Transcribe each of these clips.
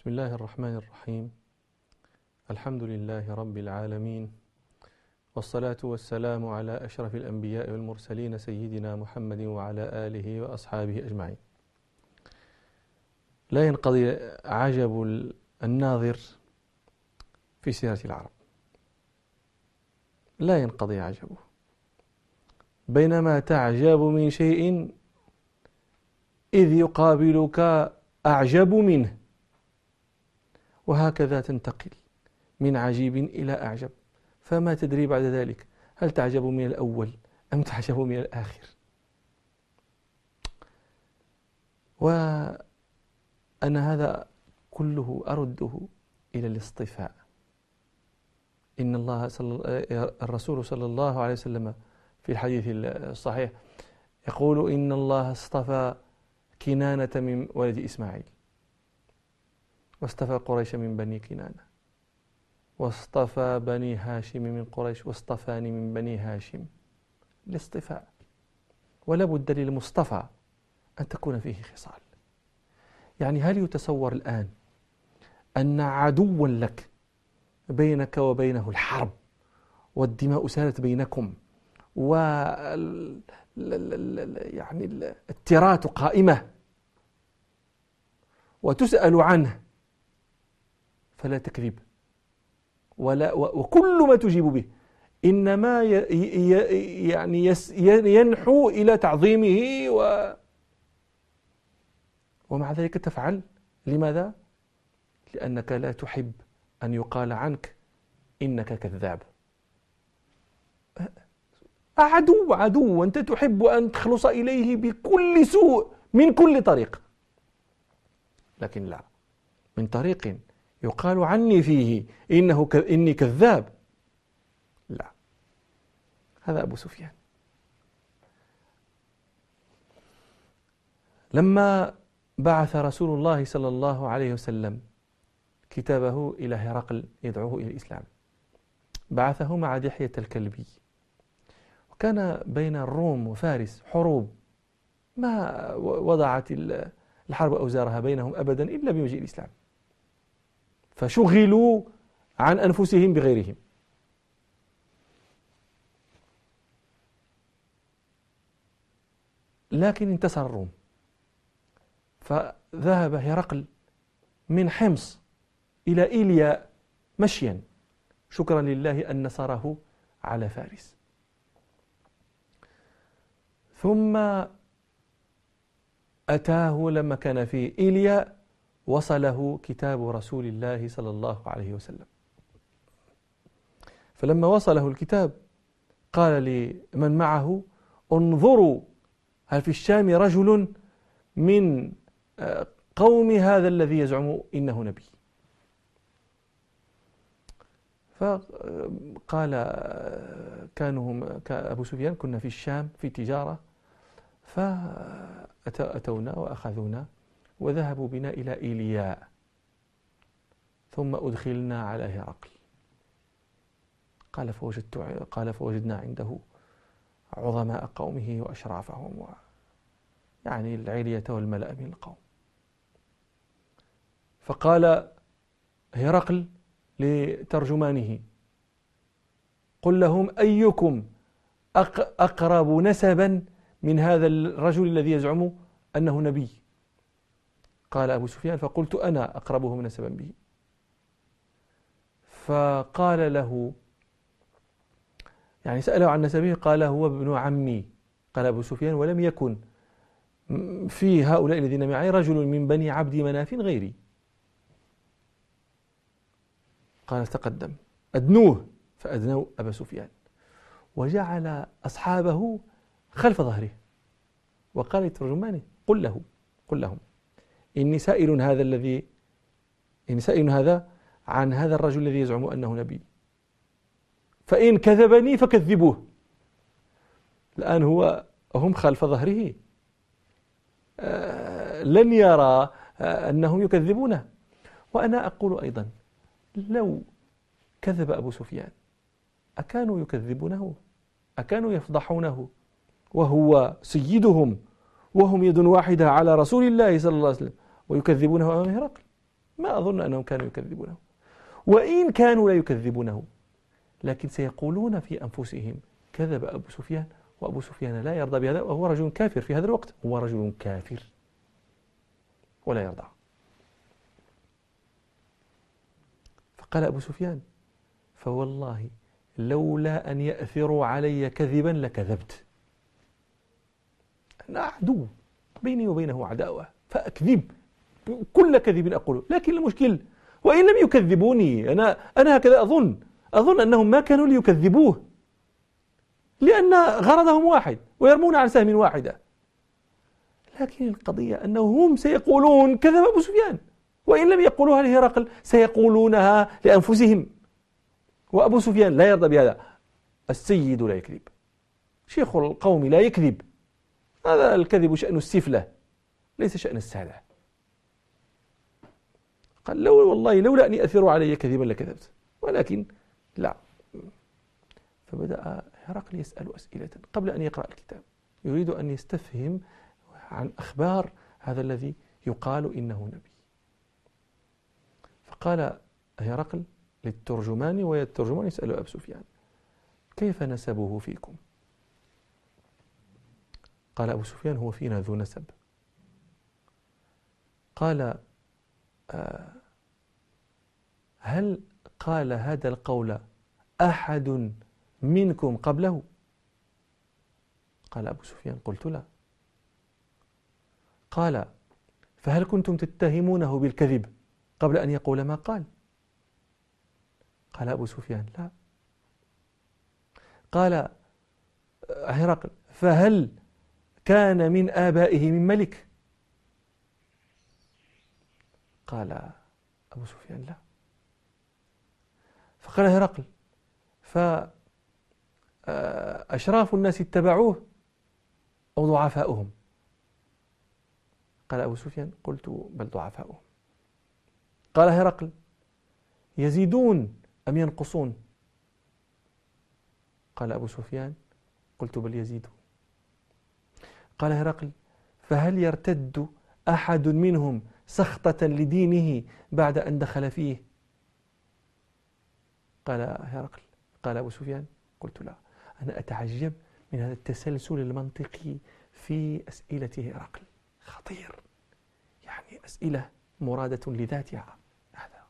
بسم الله الرحمن الرحيم. الحمد لله رب العالمين. والصلاة والسلام على أشرف الأنبياء والمرسلين سيدنا محمد وعلى آله وأصحابه أجمعين. لا ينقضي عجب الناظر في سيرة العرب. لا ينقضي عجبه. بينما تعجب من شيء إذ يقابلك أعجب منه. وهكذا تنتقل من عجيب إلى أعجب. فما تدري بعد ذلك هل تعجب من الأول أم تعجب من الآخر. وأنا هذا كله أرده إلى الاصطفاء. إن الله صلى الرسول صلى الله عليه وسلم في الحديث الصحيح يقول إن الله اصطفى كنانة من ولد إسماعيل. واصطفى قريش من بني كنانة. واصطفى بني هاشم من قريش واصطفاني من بني هاشم الاصطفاء ولا بد للمصطفى أن تكون فيه خصال. يعني هل يتصور الآن أن عدوا لك بينك وبينه الحرب والدماء سالت بينكم و يعني الترات قائمة وتسأل عنه فلا تكذب. ولا وكل ما تجيب به. إنما يعني ينحو إلى تعظيمه و ومع ذلك تفعل. لماذا؟ لأنك لا تحب أن يقال عنك إنك كذاب. عدو عدو. أنت تحب أن تخلص إليه بكل سوء من كل طريق. لكن لا. من طريق يقال عني فيه إنه ك... إني كذاب. لا. هذا أبو سفيان. لما بعث رسول الله صلى الله عليه وسلم كتابه إلى هرقل يدعوه إلى الإسلام بعثه مع دحية الكلبي. وكان بين الروم وفارس حروب. ما وضعت الحرب أوزارها بينهم أبدا إلا بمجيء الإسلام. فشغلوا عن أنفسهم بغيرهم. لكن انتصر الروم. فذهب هرقل من حمص إلى إيليا مشيا. شكرا لله أن نصره على فارس. ثم أتاه لما كان في إيليا وصله كتاب رسول الله صلى الله عليه وسلم. فلما وصله الكتاب قال لمن معه انظروا هل في الشام رجل من آه، قوم هذا الذي يزعم إنه نبي؟ فقال آه، كانوا ابو سفيان كنا في الشام في تجارة فأتونا وأخذونا. وذهبوا بنا إلى إيلياء ثم أدخلنا على هرقل. قال فوجدت قال فوجدنا عنده عظماء قومه وأشرافهم و يعني العلية والملأ من القوم. فقال هرقل لترجمانه قل لهم أيكم أقرب نسبا من هذا الرجل الذي يزعم أنه نبي؟ قال أبو سفيان فقلت أنا أقربه نسبا به فقال له يعني سأله عن نسبه قال هو ابن عمي. قال أبو سفيان ولم يكن في هؤلاء الذين معي رجل من بني عبد مناف غيري. قال تقدم. أدنوه فأدنوا أبا سفيان. وجعل أصحابه خلف ظهره. وقال لترجمانه قل له قل لهم. إني سائل هذا الذي إني سائل هذا عن هذا الرجل الذي يزعم أنه نبي. فإن كذبني فكذبوه. الآن هو هم خلف ظهره. آه، لن يرى آه، أنهم يكذبونه. وأنا أقول أيضا لو كذب أبو سفيان أكانوا يكذبونه؟ أكانوا يفضحونه؟ وهو سيدهم وهم يد واحدة على رسول الله صلى الله عليه وسلم ويكذبونه أمام هرقل. ما أظن أنهم كانوا يكذبونه. وإن كانوا لا يكذبونه لكن سيقولون في أنفسهم كذب أبو سفيان وأبو سفيان لا يرضى بهذا وهو رجل كافر في هذا الوقت. هو رجل كافر ولا يرضى. فقال أبو سفيان فوالله لولا أن يأثروا علي كذبا لكذبت. أنا عدو بيني وبينه عداوة فأكذب. كل كذب أقوله لكن المشكل وإن لم يكذبوني أنا أنا هكذا أظن. أظن أنهم ما كانوا ليكذبوه. لأن غرضهم واحد ويرمون عن سهم واحدة. لكن القضية أنهم سيقولون كذب أبو سفيان. وإن لم يقولوها لهرقل سيقولونها لأنفسهم. وأبو سفيان لا يرضى بهذا. السيد لا يكذب. شيخ القوم لا يكذب. هذا الكذب شأن السفلة ليس شأن السادة. قال لو والله لولا أن يأثروا علي كذبا لكذبت ولكن لا. فبدأ هرقل يسأل أسئلة قبل أن يقرأ الكتاب. يريد أن يستفهم عن أخبار هذا الذي يقال إنه نبي. فقال هرقل للترجمان والترجمان يسأل أبو سفيان كيف نسبه فيكم؟ قال أبو سفيان هو فينا ذو نسب. قال آه، هل قال هذا القول أحد منكم قبله؟ قال أبو سفيان قلت لا. قال فهل كنتم تتهمونه بالكذب قبل أن يقول ما قال؟ قال أبو سفيان لا. قال هرقل فهل كان من آبائه من ملك. قال أبو سفيان لا. فقال هرقل فأشراف الناس اتبعوه أو ضعفاؤهم؟ قال أبو سفيان قلت بل ضعفاؤهم. قال هرقل يزيدون أم ينقصون؟ قال أبو سفيان قلت بل يزيدون. قال هرقل فهل يرتد أحد منهم سخطة لدينه بعد أن دخل فيه؟ قال هرقل قال أبو سفيان قلت لا أنا أتعجب من هذا التسلسل المنطقي في أسئلة هرقل. خطير. يعني أسئلة مرادة لذاتها. هذا.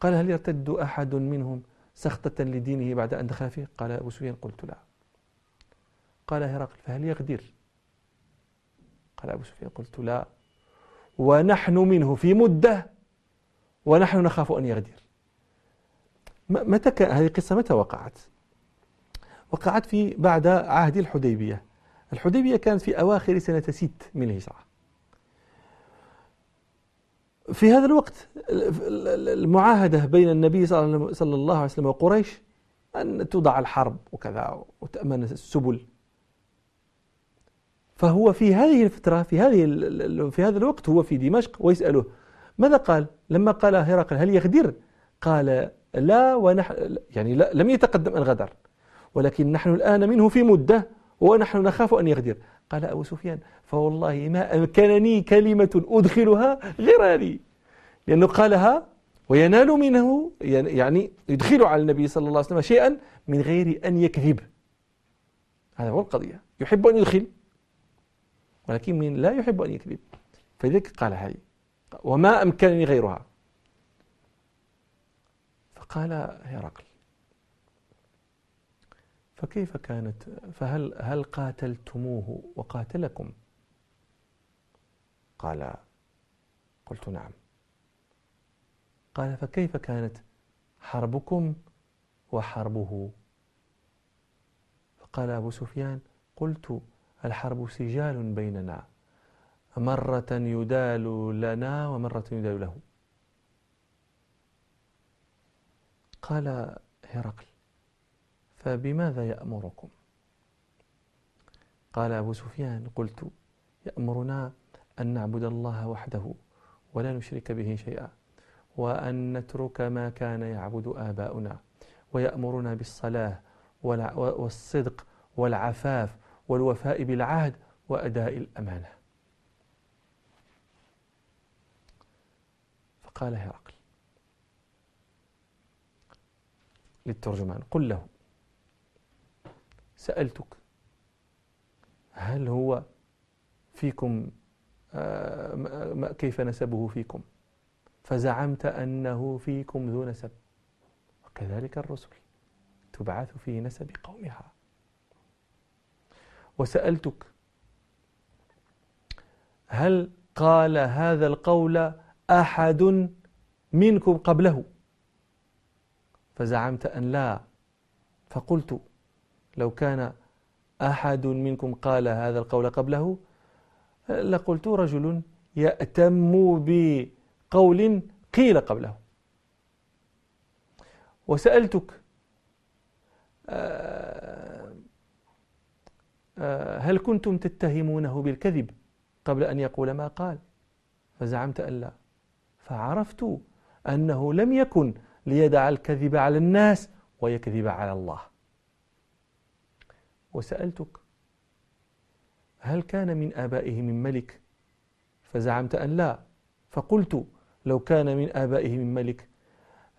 قال هل يرتد أحد منهم سخطة لدينه بعد أن دخل فيه؟ قال أبو سفيان قلت لا. قال هرقل فهل يغدر قال أبو سفيان قلت لا. ونحن منه في مدة ونحن نخاف أن يغدر. متى كان هذه القصة متى وقعت؟ وقعت في بعد عهد الحديبية. الحديبية كانت في أواخر سنة ست من الهجرة. في هذا الوقت المعاهدة بين النبي صلى الله عليه وسلم وقريش أن توضع الحرب وكذا وتأمن السبل. فهو في هذه الفترة في هذه في هذا الوقت هو في دمشق ويسأله ماذا قال؟ لما قال هرقل هل يغدر؟ قال لا ونحن يعني لا لم يتقدم أن غدر ولكن نحن الآن منه في مدة ونحن نخاف أن يغدر. قال أبو سفيان فوالله ما أمكنني كلمة أدخلها غير هذه. لأنه قالها وينال منه يعني يدخل على النبي صلى الله عليه وسلم شيئا من غير أن يكذب. هذا هو القضية. يحب أن يدخل. ولكن من لا يحب أن يكذب. فلذلك قال هذه. وما أمكنني غيرها. فقال هرقل فكيف كانت؟ فهل هل قاتلتموه وقاتلكم؟ قال قلت نعم. قال فكيف كانت حربكم وحربه؟ فقال أبو سفيان قلت الحرب سجال بيننا. مرة يدال لنا ومرة يدال له. قال هرقل فبماذا يأمركم؟ قال أبو سفيان قلت يأمرنا أن نعبد الله وحده ولا نشرك به شيئا وأن نترك ما كان يعبد آباؤنا ويأمرنا بالصلاة والصدق والعفاف والوفاء بالعهد وأداء الأمانة. قال هرقل للترجمان قل له سألتك هل هو فيكم آه، كيف نسبه فيكم؟ فزعمت أنه فيكم ذو نسب. وكذلك الرسل تبعث في نسب قومها. وسألتك هل قال هذا القول أحد منكم قبله؟ فزعمت أن لا فقلت لو كان أحد منكم قال هذا القول قبله لقلت رجل يأتم بقول قيل قبله. وسألتك آه، هل كنتم تتهمونه بالكذب قبل أن يقول ما قال؟ فزعمت أن لا. فعرفت أنه لم يكن ليدع الكذب على الناس ويكذب على الله. وسألتك هل كان من آبائه من ملك؟ فزعمت أن لا. فقلت لو كان من آبائه من ملك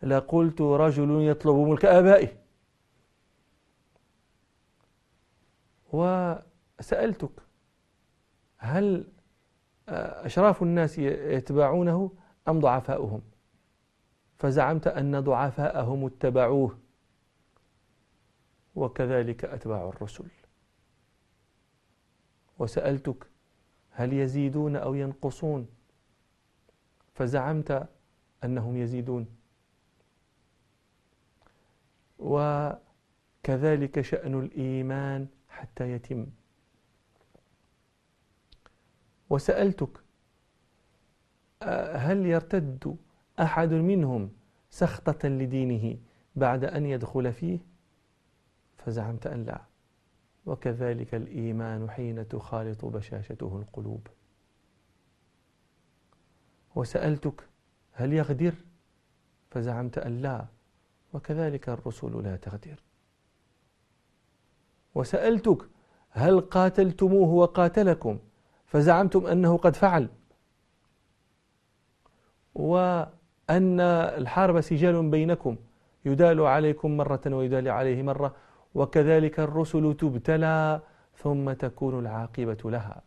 لقلت رجل يطلب ملك آبائه. وسألتك هل أشراف الناس يتبعونه أم ضعفاؤهم؟ فزعمت أن ضعفاءهم اتبعوه. وكذلك أتباع الرسل. وسألتك هل يزيدون أو ينقصون؟ فزعمت أنهم يزيدون. وكذلك شأن الإيمان حتى يتم. وسألتك هل يرتد أحد منهم سخطة لدينه بعد أن يدخل فيه؟ فزعمت أن لا. وكذلك الإيمان حين تخالط بشاشته القلوب. وسألتك هل يغدر؟ فزعمت أن لا. وكذلك الرسل لا تغدر. وسألتك هل قاتلتموه وقاتلكم؟ فزعمتم أنه قد فعل. وأن الحرب سجال بينكم يدال عليكم مرة ويدال عليه مرة وكذلك الرسل تبتلى ثم تكون العاقبة لها.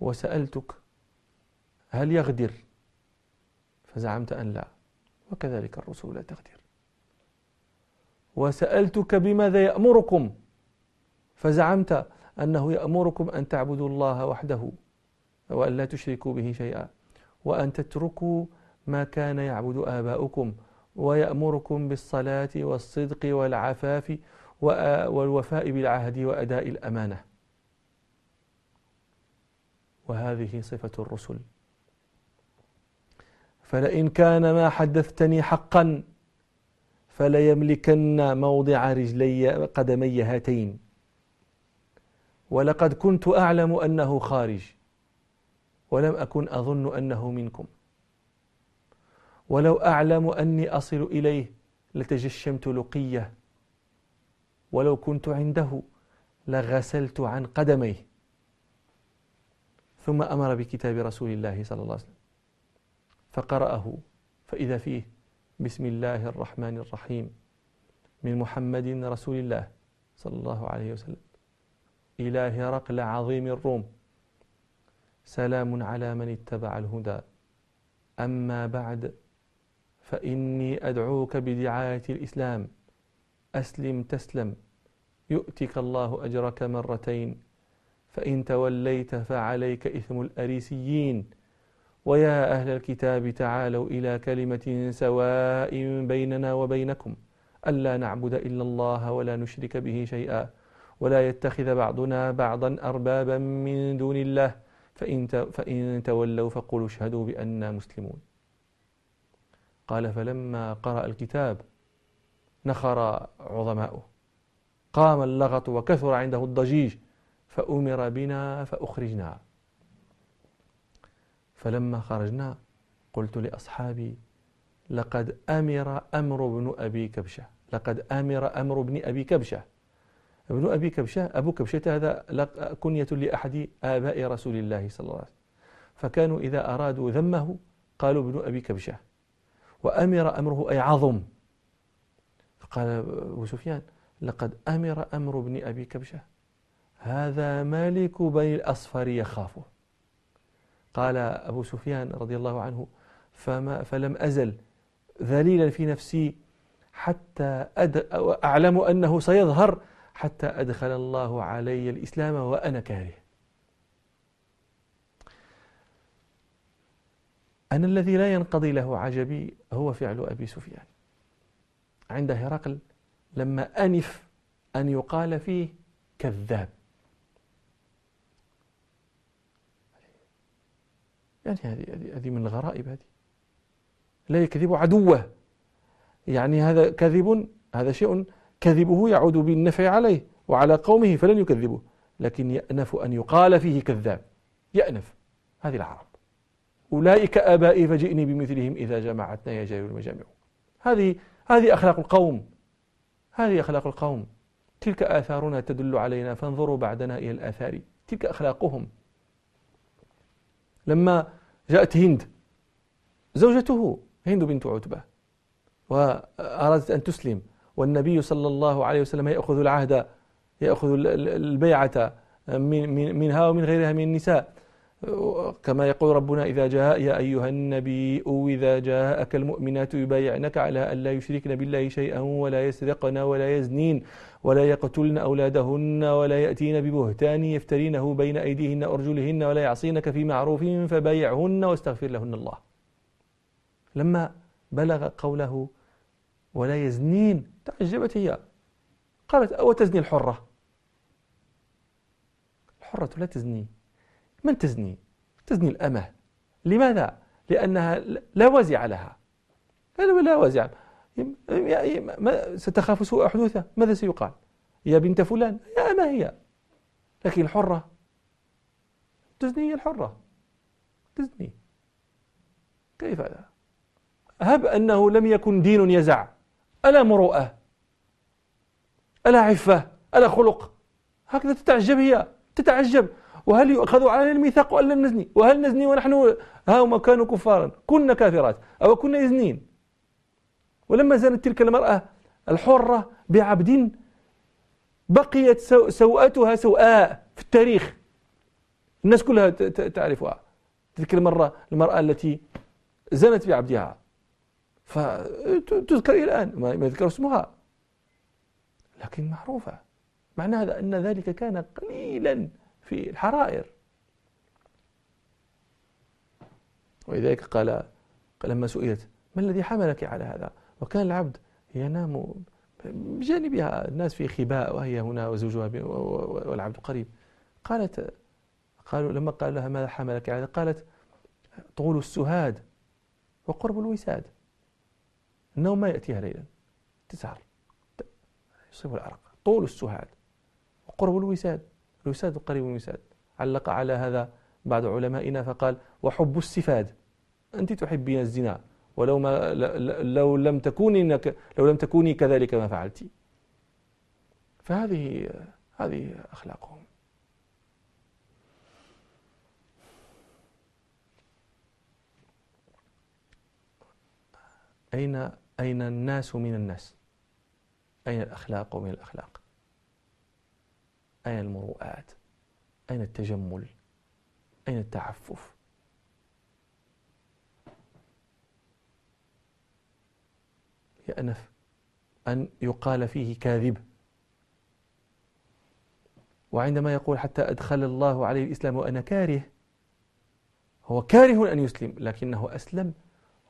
وسألتك هل يغدر؟ فزعمت أن لا وكذلك الرسل لا تغدر. وسألتك بماذا يأمركم؟ فزعمت أنه يأمركم أن تعبدوا الله وحده وأن لا تشركوا به شيئا وأن تتركوا ما كان يعبد آباؤكم ويأمركم بالصلاة والصدق والعفاف والوفاء بالعهد وأداء الأمانة. وهذه صفة الرسل. فلئن كان ما حدثتني حقا فليملكن موضع رجلي قدمي هاتين. ولقد كنت أعلم أنه خارج ولم أكن أظن أنه منكم. ولو أعلم أني أصل إليه لتجشمت لقية ولو كنت عنده لغسلت عن قدميه. ثم أمر بكتاب رسول الله صلى الله عليه وسلم فقرأه فإذا فيه بسم الله الرحمن الرحيم. من محمد رسول الله صلى الله عليه وسلم. إلى هرقل عظيم الروم. سلام على من اتبع الهدى. أما بعد فإني أدعوك بدعاية الإسلام. أسلم تسلم. يؤتك الله أجرك مرتين. فإن توليت فعليك إثم الأريسيين. ويا أهل الكتاب تعالوا إلى كلمة سواء بيننا وبينكم. ألا نعبد إلا الله ولا نشرك به شيئا. ولا يتخذ بعضنا بعضا أربابا من دون الله. فإن, فإن تولوا فقولوا اشهدوا بأننا مسلمون. قال فلما قرأ الكتاب نخر عظماؤه. قام اللغط وكثر عنده الضجيج. فأمر بنا فأخرجنا. فلما خرجنا قلت لأصحابي لقد أمر أمر بن أبي كبشة لقد أمر أمر بن أبي كبشة. ابن أبي كبشة أبو كبشة هذا كنية لأحد آباء رسول الله صلى الله عليه وسلم. فكانوا إذا أرادوا ذمه قالوا ابن أبي كبشة. وأمر أمره أي عظم. قال أبو سفيان لقد أمر أمر ابن أبي كبشة هذا مالك بني الأصفر يخافه. قال أبو سفيان رضي الله عنه فما فلم أزل ذليلا في نفسي حتى أعلم أنه سيظهر حتى أدخل الله علي الإسلام وأنا كاره. أنا الذي لا ينقضي له عجبي هو فعل أبي سفيان. عند هرقل لما أنف أن يقال فيه كذاب. يعني هذه هذه من الغرائب هذه. لا يكذب عدوه. يعني هذا كذب هذا شيء كذبه يعود بالنفع عليه وعلى قومه فلن يكذبه لكن يأنف أن يقال فيه كذاب. يأنف. هذه العرب. أولئك آبائي فجئني بمثلهم إذا جمعتنا يا جاي المجامع. هذه هذه أخلاق القوم. هذه أخلاق القوم. تلك آثارنا تدل علينا. فانظروا بعدنا إلى الآثار. تلك أخلاقهم. لما جاءت هند. زوجته هند بنت عتبة وأرادت أن تسلم والنبي صلى الله عليه وسلم يأخذ العهد يأخذ البيعة منها ومن غيرها من النساء. كما يقول ربنا إذا جاء يا أيها النبي إذا جاءك المؤمنات يبايعنك على أن لا يشركن بالله شيئا ولا يسرقن ولا يزنين ولا يقتلن أولادهن ولا يأتين ببهتان يفترينه بين أيديهن أرجلهن ولا يعصينك في معروف فبايعهن واستغفر لهن الله. لما بلغ قوله ولا يزنين تعجبت هي. قالت أو تزني الحرة؟ الحرة لا تزني. من تزني؟ تزني الأمة. لماذا؟ لأنها لا وازع لها. لا وازع. ستخاف سوء حدوثه ماذا سيقال؟ يا بنت فلان. يا أما هي. لكن الحرة؟ تزني الحرة. تزني. كيف هذا؟ هب أنه لم يكن دين يزع. ألا مروءة؟ ألا عفة؟ ألا خلق؟ هكذا تتعجب هي. تتعجب. وهل يؤخذ علينا الميثاق أن لن نزني؟ وهل نزني ونحن ها كانوا كفارا؟ كنا كافرات. أو كنا يزنين ولما زنت تلك المرأة الحرة بعبد بقيت سوءتها سوءاء في التاريخ. الناس كلها تعرفها. تلك المرة المرأة التي زنت بعبدها. فتذكر إلى الآن. ما يذكر اسمها. لكن معروفة. معنى هذا أن ذلك كان قليلا. في الحرائر. ولذلك قال لما سئلت ما الذي حملك على هذا؟ وكان العبد ينام بجانبها الناس في خباء وهي هنا وزوجها والعبد قريب. قالت قالوا لما قال لها ماذا حملك على قالت طول السهاد وقرب الوساد. النوم ما يأتيها ليلا تسهر يصيب الأرق. طول السهاد وقرب الوساد. الوساد قريب من الوساد علق على هذا بعض علمائنا فقال وحب السفاد. أنت تحبين الزنا. ولو ما لو لم تكوني لو لم تكوني كذلك ما فعلت. فهذه هذه أخلاقهم. أين أين الناس من الناس؟ أين الأخلاق من الأخلاق؟ أين المروءات؟ أين التجمل؟ أين التعفف؟ يأنف أن يقال فيه كاذب. وعندما يقول حتى أدخل الله عليه الإسلام وأنا كاره هو كاره أن يسلم لكنه أسلم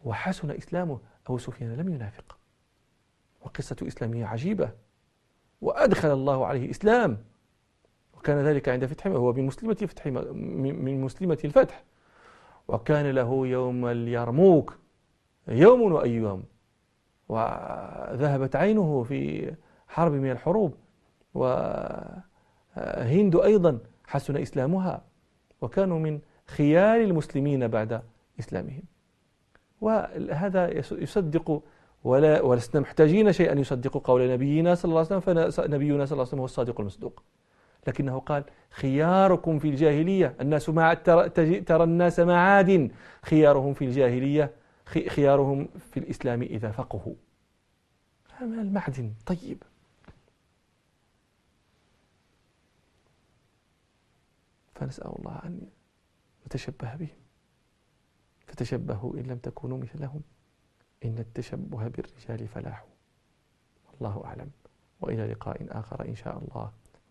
وحسن إسلامه أبو سفيان لم ينافق. وقصة إسلامه عجيبة. وأدخل الله عليه الإسلام. وكان ذلك عند فتح هو من مسلمة فتح من مسلمة الفتح. وكان له يوم اليرموك يوم وأيام. وذهبت عينه في حرب من الحروب. وهند أيضا حسن إسلامها. وكانوا من خيار المسلمين بعد إسلامهم. وهذا يصدق ولا ولسنا محتاجين شيئا يصدق قول نبينا صلى الله عليه وسلم. فنبينا صلى الله عليه وسلم هو الصادق المصدوق. لكنه قال خياركم في الجاهلية الناس مع ترى, ترى الناس معاد خيارهم في الجاهلية خيارهم في الإسلام إذا فقهوا. هذا المعدن. طيب. فنسأل الله أن نتشبه بهم. فتشبهوا إن لم تكونوا مثلهم. إن التشبه بالرجال فلاح. والله أعلم. وإلى لقاء آخر إن شاء الله.